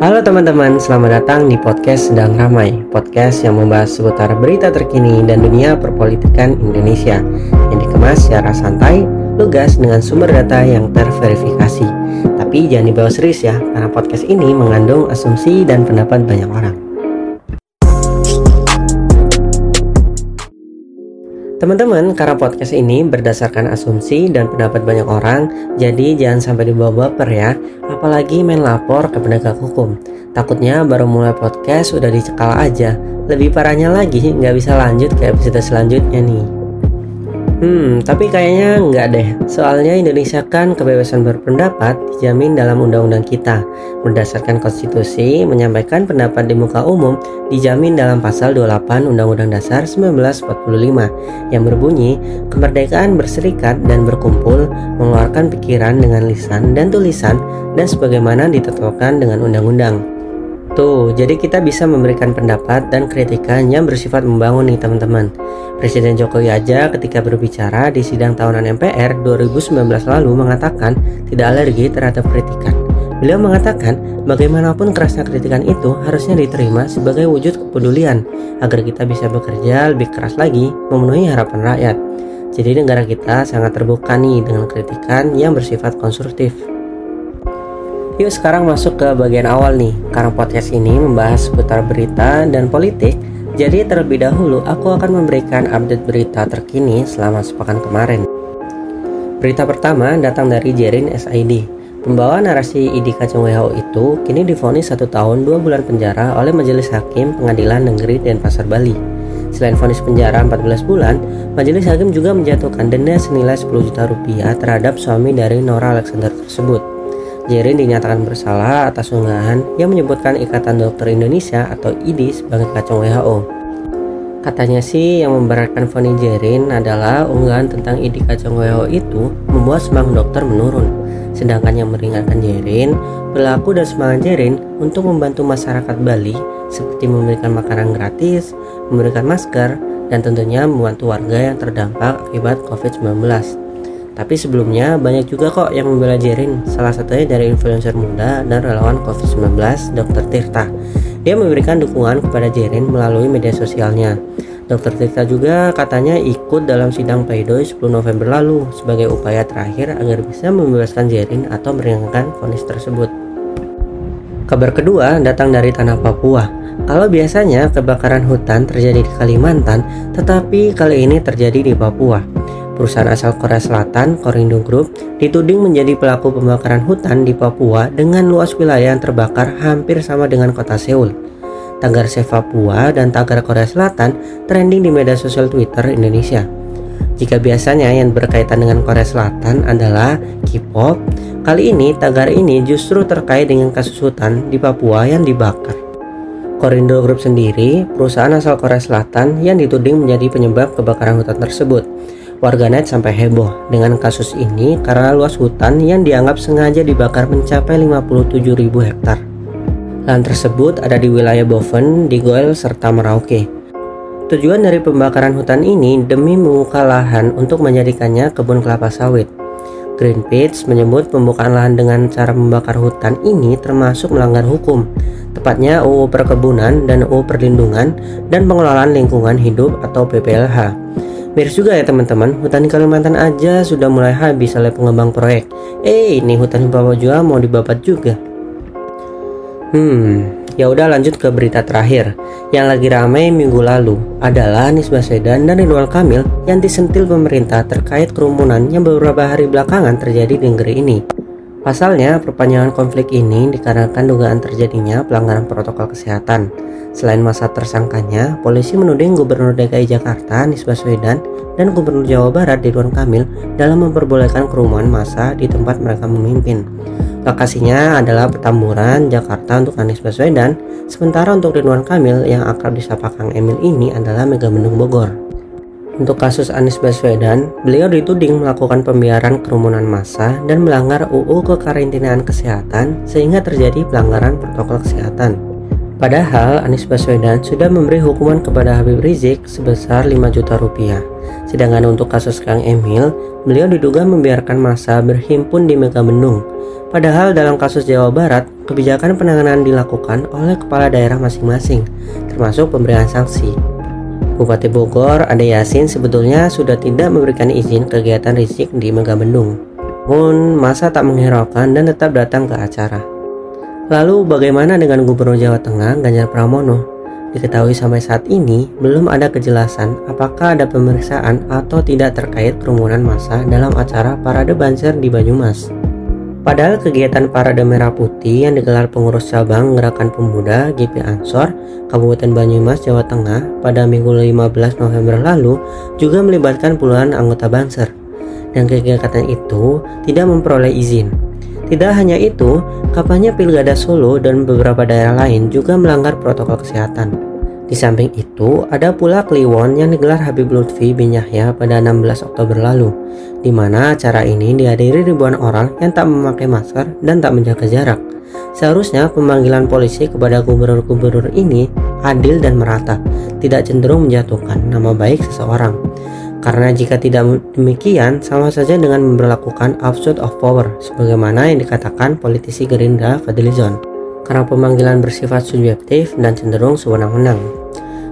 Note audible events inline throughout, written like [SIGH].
Halo teman-teman, selamat datang di podcast Sedang Ramai Podcast yang membahas seputar berita terkini dan dunia perpolitikan Indonesia. Yang dikemas secara santai, lugas dengan sumber data yang terverifikasi. Tapi jangan dibawa serius ya, karena podcast ini mengandung asumsi dan pendapat banyak orang Teman-teman, karena podcast ini berdasarkan asumsi dan pendapat banyak orang, jadi jangan sampai dibawa baper ya, apalagi main lapor ke penegak hukum. Takutnya baru mulai podcast udah dicekal aja. Lebih parahnya lagi, nggak bisa lanjut ke episode selanjutnya nih. Hmm, tapi kayaknya nggak deh. Soalnya Indonesia kan kebebasan berpendapat dijamin dalam undang-undang kita. Berdasarkan konstitusi, menyampaikan pendapat di muka umum dijamin dalam pasal 28 Undang-Undang Dasar 1945 yang berbunyi kemerdekaan berserikat dan berkumpul, mengeluarkan pikiran dengan lisan dan tulisan dan sebagaimana ditetapkan dengan undang-undang. Tuh, jadi kita bisa memberikan pendapat dan kritikan yang bersifat membangun nih teman-teman. Presiden Jokowi aja ketika berbicara di sidang tahunan MPR 2019 lalu mengatakan tidak alergi terhadap kritikan. Beliau mengatakan bagaimanapun kerasnya kritikan itu harusnya diterima sebagai wujud kepedulian agar kita bisa bekerja lebih keras lagi memenuhi harapan rakyat. Jadi negara kita sangat terbuka nih dengan kritikan yang bersifat konstruktif. Yuk sekarang masuk ke bagian awal nih Karena podcast ini membahas seputar berita dan politik Jadi terlebih dahulu aku akan memberikan update berita terkini selama sepekan kemarin Berita pertama datang dari Jerin SID Pembawa narasi ID Kacang WHO itu kini difonis satu tahun dua bulan penjara oleh Majelis Hakim Pengadilan Negeri Denpasar Bali. Selain vonis penjara 14 bulan, Majelis Hakim juga menjatuhkan denda senilai 10 juta rupiah terhadap suami dari Nora Alexander tersebut. Jerin dinyatakan bersalah atas unggahan yang menyebutkan Ikatan Dokter Indonesia atau IDI sebagai kacung WHO. Katanya sih yang memberatkan Foni Jerin adalah unggahan tentang IDI kacung WHO itu membuat semangat dokter menurun. Sedangkan yang meringankan Jerin, berlaku dan semangat Jerin untuk membantu masyarakat Bali seperti memberikan makanan gratis, memberikan masker, dan tentunya membantu warga yang terdampak akibat COVID-19. Tapi sebelumnya banyak juga kok yang membela Jerin, salah satunya dari influencer muda dan relawan COVID-19, Dr. Tirta. Dia memberikan dukungan kepada Jerin melalui media sosialnya. Dr. Tirta juga katanya ikut dalam sidang pleidoy 10 November lalu sebagai upaya terakhir agar bisa membebaskan Jerin atau meringankan vonis tersebut. Kabar kedua datang dari tanah Papua. Kalau biasanya kebakaran hutan terjadi di Kalimantan, tetapi kali ini terjadi di Papua. Perusahaan asal Korea Selatan, Korindo Group, dituding menjadi pelaku pembakaran hutan di Papua dengan luas wilayah yang terbakar hampir sama dengan kota Seoul. Tagar Save Papua dan tagar Korea Selatan trending di media sosial Twitter Indonesia. Jika biasanya yang berkaitan dengan Korea Selatan adalah K-pop, kali ini tagar ini justru terkait dengan kasus hutan di Papua yang dibakar. Korindo Group sendiri, perusahaan asal Korea Selatan yang dituding menjadi penyebab kebakaran hutan tersebut. Warganet sampai heboh dengan kasus ini karena luas hutan yang dianggap sengaja dibakar mencapai 57.000 hektar. Lahan tersebut ada di wilayah Boven, Digoel, serta Merauke. Tujuan dari pembakaran hutan ini demi membuka lahan untuk menjadikannya kebun kelapa sawit. Greenpeace menyebut pembukaan lahan dengan cara membakar hutan ini termasuk melanggar hukum, tepatnya UU Perkebunan dan UU Perlindungan dan Pengelolaan Lingkungan Hidup atau PPLH. Miris juga ya teman-teman, hutan di Kalimantan aja sudah mulai habis oleh pengembang proyek. Eh, ini hutan Papua juga mau dibabat juga. Hmm, ya udah lanjut ke berita terakhir. Yang lagi ramai minggu lalu adalah Anies Baswedan dan Ridwan Kamil yang disentil pemerintah terkait kerumunan yang beberapa hari belakangan terjadi di negeri ini. Pasalnya, perpanjangan konflik ini dikarenakan dugaan terjadinya pelanggaran protokol kesehatan. Selain masa tersangkanya, polisi menuding Gubernur DKI Jakarta Anies Baswedan dan Gubernur Jawa Barat Ridwan Kamil dalam memperbolehkan kerumunan massa di tempat mereka memimpin. Lokasinya adalah Petamburan, Jakarta untuk Anies Baswedan, sementara untuk Ridwan Kamil yang akrab disapa Kang Emil ini adalah Megamendung Bogor. Untuk kasus Anies Baswedan, beliau dituding melakukan pembiaran kerumunan massa dan melanggar UU kekarantinaan kesehatan sehingga terjadi pelanggaran protokol kesehatan. Padahal Anies Baswedan sudah memberi hukuman kepada Habib Rizik sebesar 5 juta rupiah. Sedangkan untuk kasus Kang Emil, beliau diduga membiarkan massa berhimpun di Megamendung. Padahal dalam kasus Jawa Barat, kebijakan penanganan dilakukan oleh kepala daerah masing-masing, termasuk pemberian sanksi. Bupati Bogor, Ade Yasin sebetulnya sudah tidak memberikan izin kegiatan Rizik di Megamendung. Namun, masa tak menghiraukan dan tetap datang ke acara. Lalu bagaimana dengan Gubernur Jawa Tengah Ganjar Pramono? Diketahui sampai saat ini belum ada kejelasan apakah ada pemeriksaan atau tidak terkait kerumunan massa dalam acara Parade Banser di Banyumas. Padahal kegiatan Parade Merah Putih yang digelar pengurus cabang Gerakan Pemuda GP Ansor Kabupaten Banyumas, Jawa Tengah pada Minggu 15 November lalu juga melibatkan puluhan anggota Banser. Dan kegiatan itu tidak memperoleh izin. Tidak hanya itu, kampanye Pilgada Solo dan beberapa daerah lain juga melanggar protokol kesehatan. Di samping itu, ada pula Kliwon yang digelar Habib Lutfi bin Yahya pada 16 Oktober lalu, di mana acara ini dihadiri ribuan orang yang tak memakai masker dan tak menjaga jarak. Seharusnya pemanggilan polisi kepada gubernur-gubernur ini adil dan merata, tidak cenderung menjatuhkan nama baik seseorang. Karena jika tidak demikian, sama saja dengan memperlakukan absurd of power, sebagaimana yang dikatakan politisi Gerindra Fadlizon. Karena pemanggilan bersifat subjektif dan cenderung sewenang-wenang.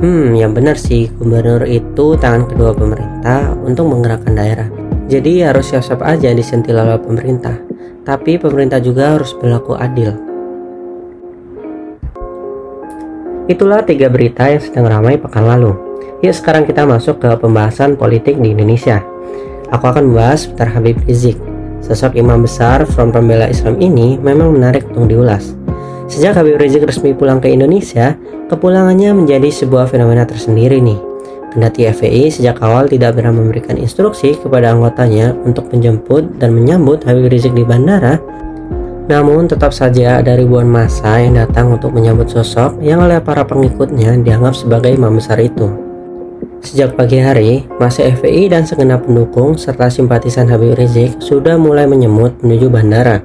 Hmm, yang benar sih, gubernur itu tangan kedua pemerintah untuk menggerakkan daerah. Jadi harus siap-siap aja disentil oleh pemerintah. Tapi pemerintah juga harus berlaku adil. Itulah tiga berita yang sedang ramai pekan lalu. Yuk sekarang kita masuk ke pembahasan politik di Indonesia. Aku akan membahas seputar Habib Rizik. Sosok imam besar front pembela Islam ini memang menarik untuk diulas. Sejak Habib Rizik resmi pulang ke Indonesia, kepulangannya menjadi sebuah fenomena tersendiri nih. Kendati FPI sejak awal tidak pernah memberikan instruksi kepada anggotanya untuk menjemput dan menyambut Habib Rizik di bandara, namun tetap saja ada ribuan massa yang datang untuk menyambut sosok yang oleh para pengikutnya dianggap sebagai imam besar itu. Sejak pagi hari, masa FPI dan segenap pendukung serta simpatisan Habib Rizik sudah mulai menyemut menuju bandara.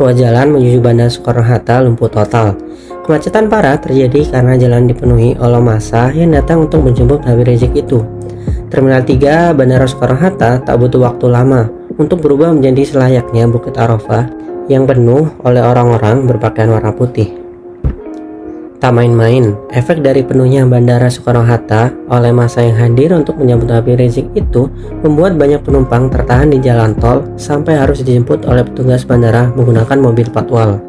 Ruas jalan menuju Bandara Soekarno-Hatta lumpuh total. Kemacetan parah terjadi karena jalan dipenuhi oleh massa yang datang untuk menjemput Habib Rizik itu. Terminal 3 Bandara Soekarno-Hatta tak butuh waktu lama untuk berubah menjadi selayaknya Bukit Arafah yang penuh oleh orang-orang berpakaian warna putih. Tak main-main, efek dari penuhnya Bandara Soekarno-Hatta oleh masa yang hadir untuk menyambut Habib Rizik itu membuat banyak penumpang tertahan di jalan tol sampai harus dijemput oleh petugas bandara menggunakan mobil patwal.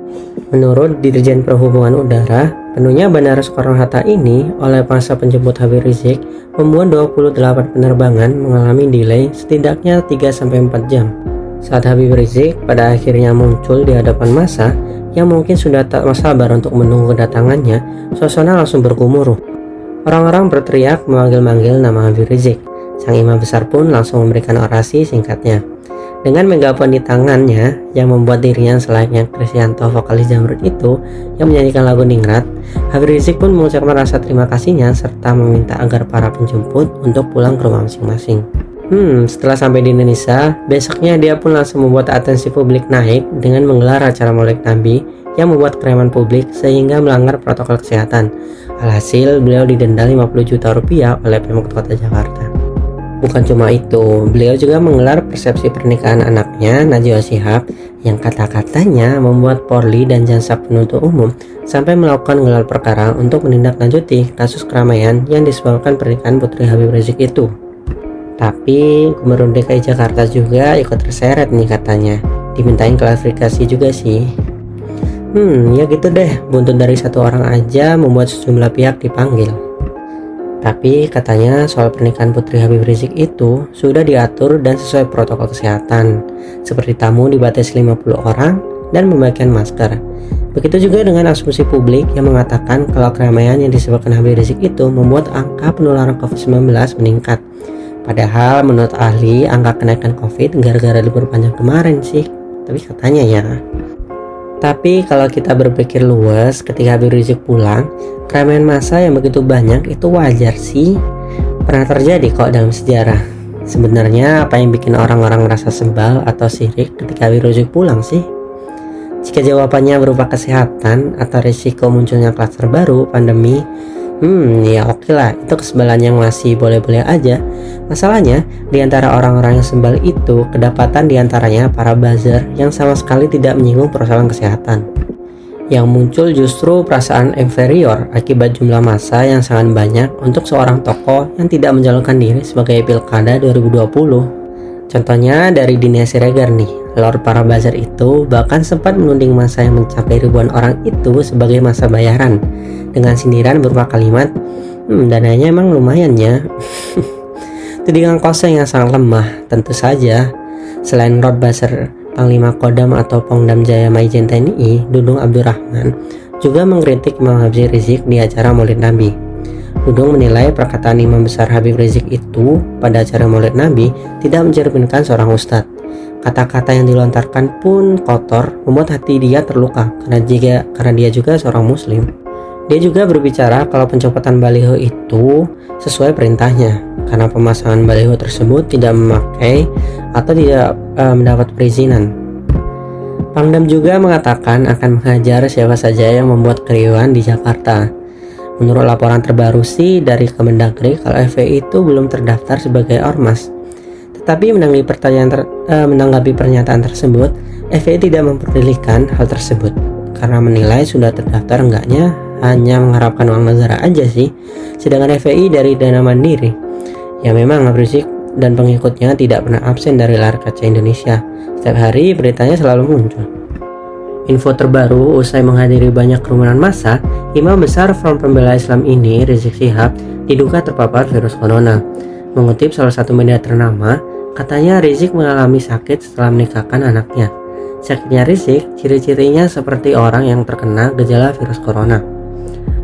Menurut Dirjen Perhubungan Udara, penuhnya Bandara Soekarno-Hatta ini oleh masa penjemput Habib Rizik membuat 28 penerbangan mengalami delay setidaknya 3-4 jam. Saat Habib Rizik pada akhirnya muncul di hadapan masa yang mungkin sudah tak sabar untuk menunggu kedatangannya, suasana langsung bergumuruh. Orang-orang berteriak memanggil-manggil nama Habib Rizik. Sang imam besar pun langsung memberikan orasi singkatnya. Dengan megapon di tangannya yang membuat dirinya selayaknya Krisyanto vokalis Jamrut itu yang menyanyikan lagu Ningrat, Habib Rizik pun mengucapkan rasa terima kasihnya serta meminta agar para penjemput untuk pulang ke rumah masing-masing. Hmm, setelah sampai di Indonesia, besoknya dia pun langsung membuat atensi publik naik dengan menggelar acara Maulid Nabi yang membuat kereman publik sehingga melanggar protokol kesehatan. Alhasil, beliau didenda 50 juta rupiah oleh Pemkot Kota Jakarta. Bukan cuma itu, beliau juga menggelar persepsi pernikahan anaknya Najwa Shihab yang kata-katanya membuat Polri dan jasa penuntut umum sampai melakukan gelar perkara untuk menindaklanjuti kasus keramaian yang disebabkan pernikahan Putri Habib Rizik itu. Tapi Gubernur DKI Jakarta juga ikut terseret nih katanya. Dimintain klarifikasi juga sih. Hmm, ya gitu deh. Buntut dari satu orang aja membuat sejumlah pihak dipanggil. Tapi katanya soal pernikahan Putri Habib Rizik itu sudah diatur dan sesuai protokol kesehatan. Seperti tamu dibatasi 50 orang dan membagikan masker. Begitu juga dengan asumsi publik yang mengatakan kalau keramaian yang disebabkan Habib Rizik itu membuat angka penularan COVID-19 meningkat. Padahal menurut ahli angka kenaikan COVID gara-gara libur panjang kemarin sih. Tapi katanya ya. Tapi kalau kita berpikir luas ketika Habib Rizik pulang, keramaian masa yang begitu banyak itu wajar sih. Pernah terjadi kok dalam sejarah. Sebenarnya apa yang bikin orang-orang merasa sebal atau sirik ketika Habib Rizik pulang sih? Jika jawabannya berupa kesehatan atau risiko munculnya klaster baru pandemi, hmm ya oke okay lah, itu kesebalan yang masih boleh-boleh aja. Masalahnya, di antara orang-orang yang sebal itu, kedapatan di antaranya para buzzer yang sama sekali tidak menyinggung persoalan kesehatan. Yang muncul justru perasaan inferior akibat jumlah massa yang sangat banyak untuk seorang tokoh yang tidak menjalankan diri sebagai pilkada 2020. Contohnya dari Dinia Siregar nih, Lord para buzzer itu bahkan sempat menunding masa yang mencapai ribuan orang itu sebagai masa bayaran dengan sindiran berupa kalimat, hmm dananya emang lumayan ya. [LAUGHS] Tudingan kosong yang sangat lemah, tentu saja. Selain Lord Buzzer, Panglima Kodam atau Pongdam Jaya Maijen TNI, Dudung Abdurrahman, juga mengkritik Imam Habib Rizik di acara Maulid Nabi. Dudung menilai perkataan Imam Besar Habib Rizik itu pada acara Maulid Nabi tidak mencerminkan seorang ustadz. Kata-kata yang dilontarkan pun kotor, membuat hati dia terluka karena jika karena dia juga seorang muslim. Dia juga berbicara kalau pencopotan baliho itu sesuai perintahnya karena pemasangan baliho tersebut tidak memakai atau tidak e, mendapat perizinan. Pangdam juga mengatakan akan menghajar siapa saja yang membuat keriuhan di Jakarta. Menurut laporan terbaru sih dari Kemendagri kalau FPI itu belum terdaftar sebagai ormas. Tetapi menanggapi pertanyaan ter, eh, menanggapi pernyataan tersebut, FPI tidak memperdulikan hal tersebut karena menilai sudah terdaftar enggaknya hanya mengharapkan uang negara aja sih. Sedangkan FPI dari dana mandiri. Ya memang Rizik dan pengikutnya tidak pernah absen dari layar kaca Indonesia. Setiap hari beritanya selalu muncul. Info terbaru usai menghadiri banyak kerumunan massa, Imam besar Front Pembela Islam ini, Rizik Syihab, diduga terpapar virus corona. Mengutip salah satu media ternama, katanya Rizik mengalami sakit setelah menikahkan anaknya. Sakitnya Rizik, ciri-cirinya seperti orang yang terkena gejala virus corona.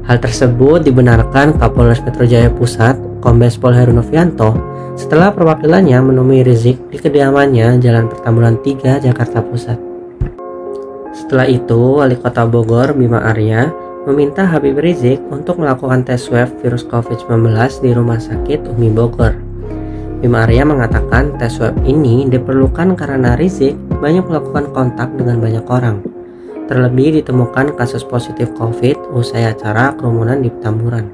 Hal tersebut dibenarkan Kapolres Metro Jaya Pusat, Kombes Pol Heru Novianto, setelah perwakilannya menemui Rizik di kediamannya Jalan Pertamburan 3, Jakarta Pusat. Setelah itu, Wali Kota Bogor Bima Arya meminta Habib Rizik untuk melakukan tes swab virus COVID-19 di Rumah Sakit Umi Bogor. Bima Arya mengatakan tes swab ini diperlukan karena Rizik banyak melakukan kontak dengan banyak orang. Terlebih ditemukan kasus positif COVID usai acara kerumunan di Petamburan.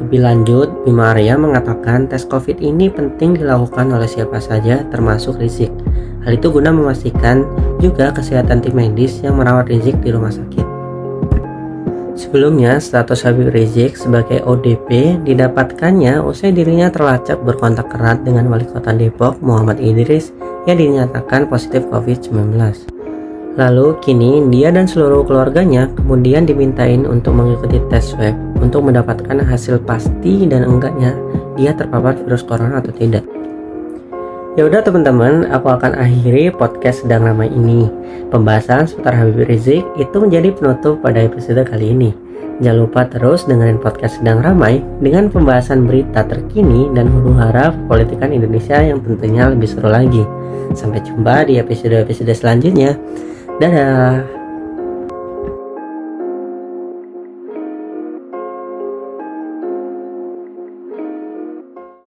Lebih lanjut, Bima Arya mengatakan tes COVID ini penting dilakukan oleh siapa saja termasuk Rizik Hal itu guna memastikan juga kesehatan tim medis yang merawat Rizik di rumah sakit. Sebelumnya, status Habib Rizik sebagai ODP didapatkannya usai dirinya terlacak berkontak erat dengan wali kota Depok Muhammad Idris yang dinyatakan positif COVID-19. Lalu kini dia dan seluruh keluarganya kemudian dimintain untuk mengikuti tes swab untuk mendapatkan hasil pasti dan enggaknya dia terpapar virus corona atau tidak. Ya udah teman-teman, aku akan akhiri podcast sedang ramai ini. Pembahasan seputar Habib Rizik itu menjadi penutup pada episode kali ini. Jangan lupa terus dengerin podcast sedang ramai dengan pembahasan berita terkini dan huru hara politikan Indonesia yang tentunya lebih seru lagi. Sampai jumpa di episode-episode selanjutnya. Dadah.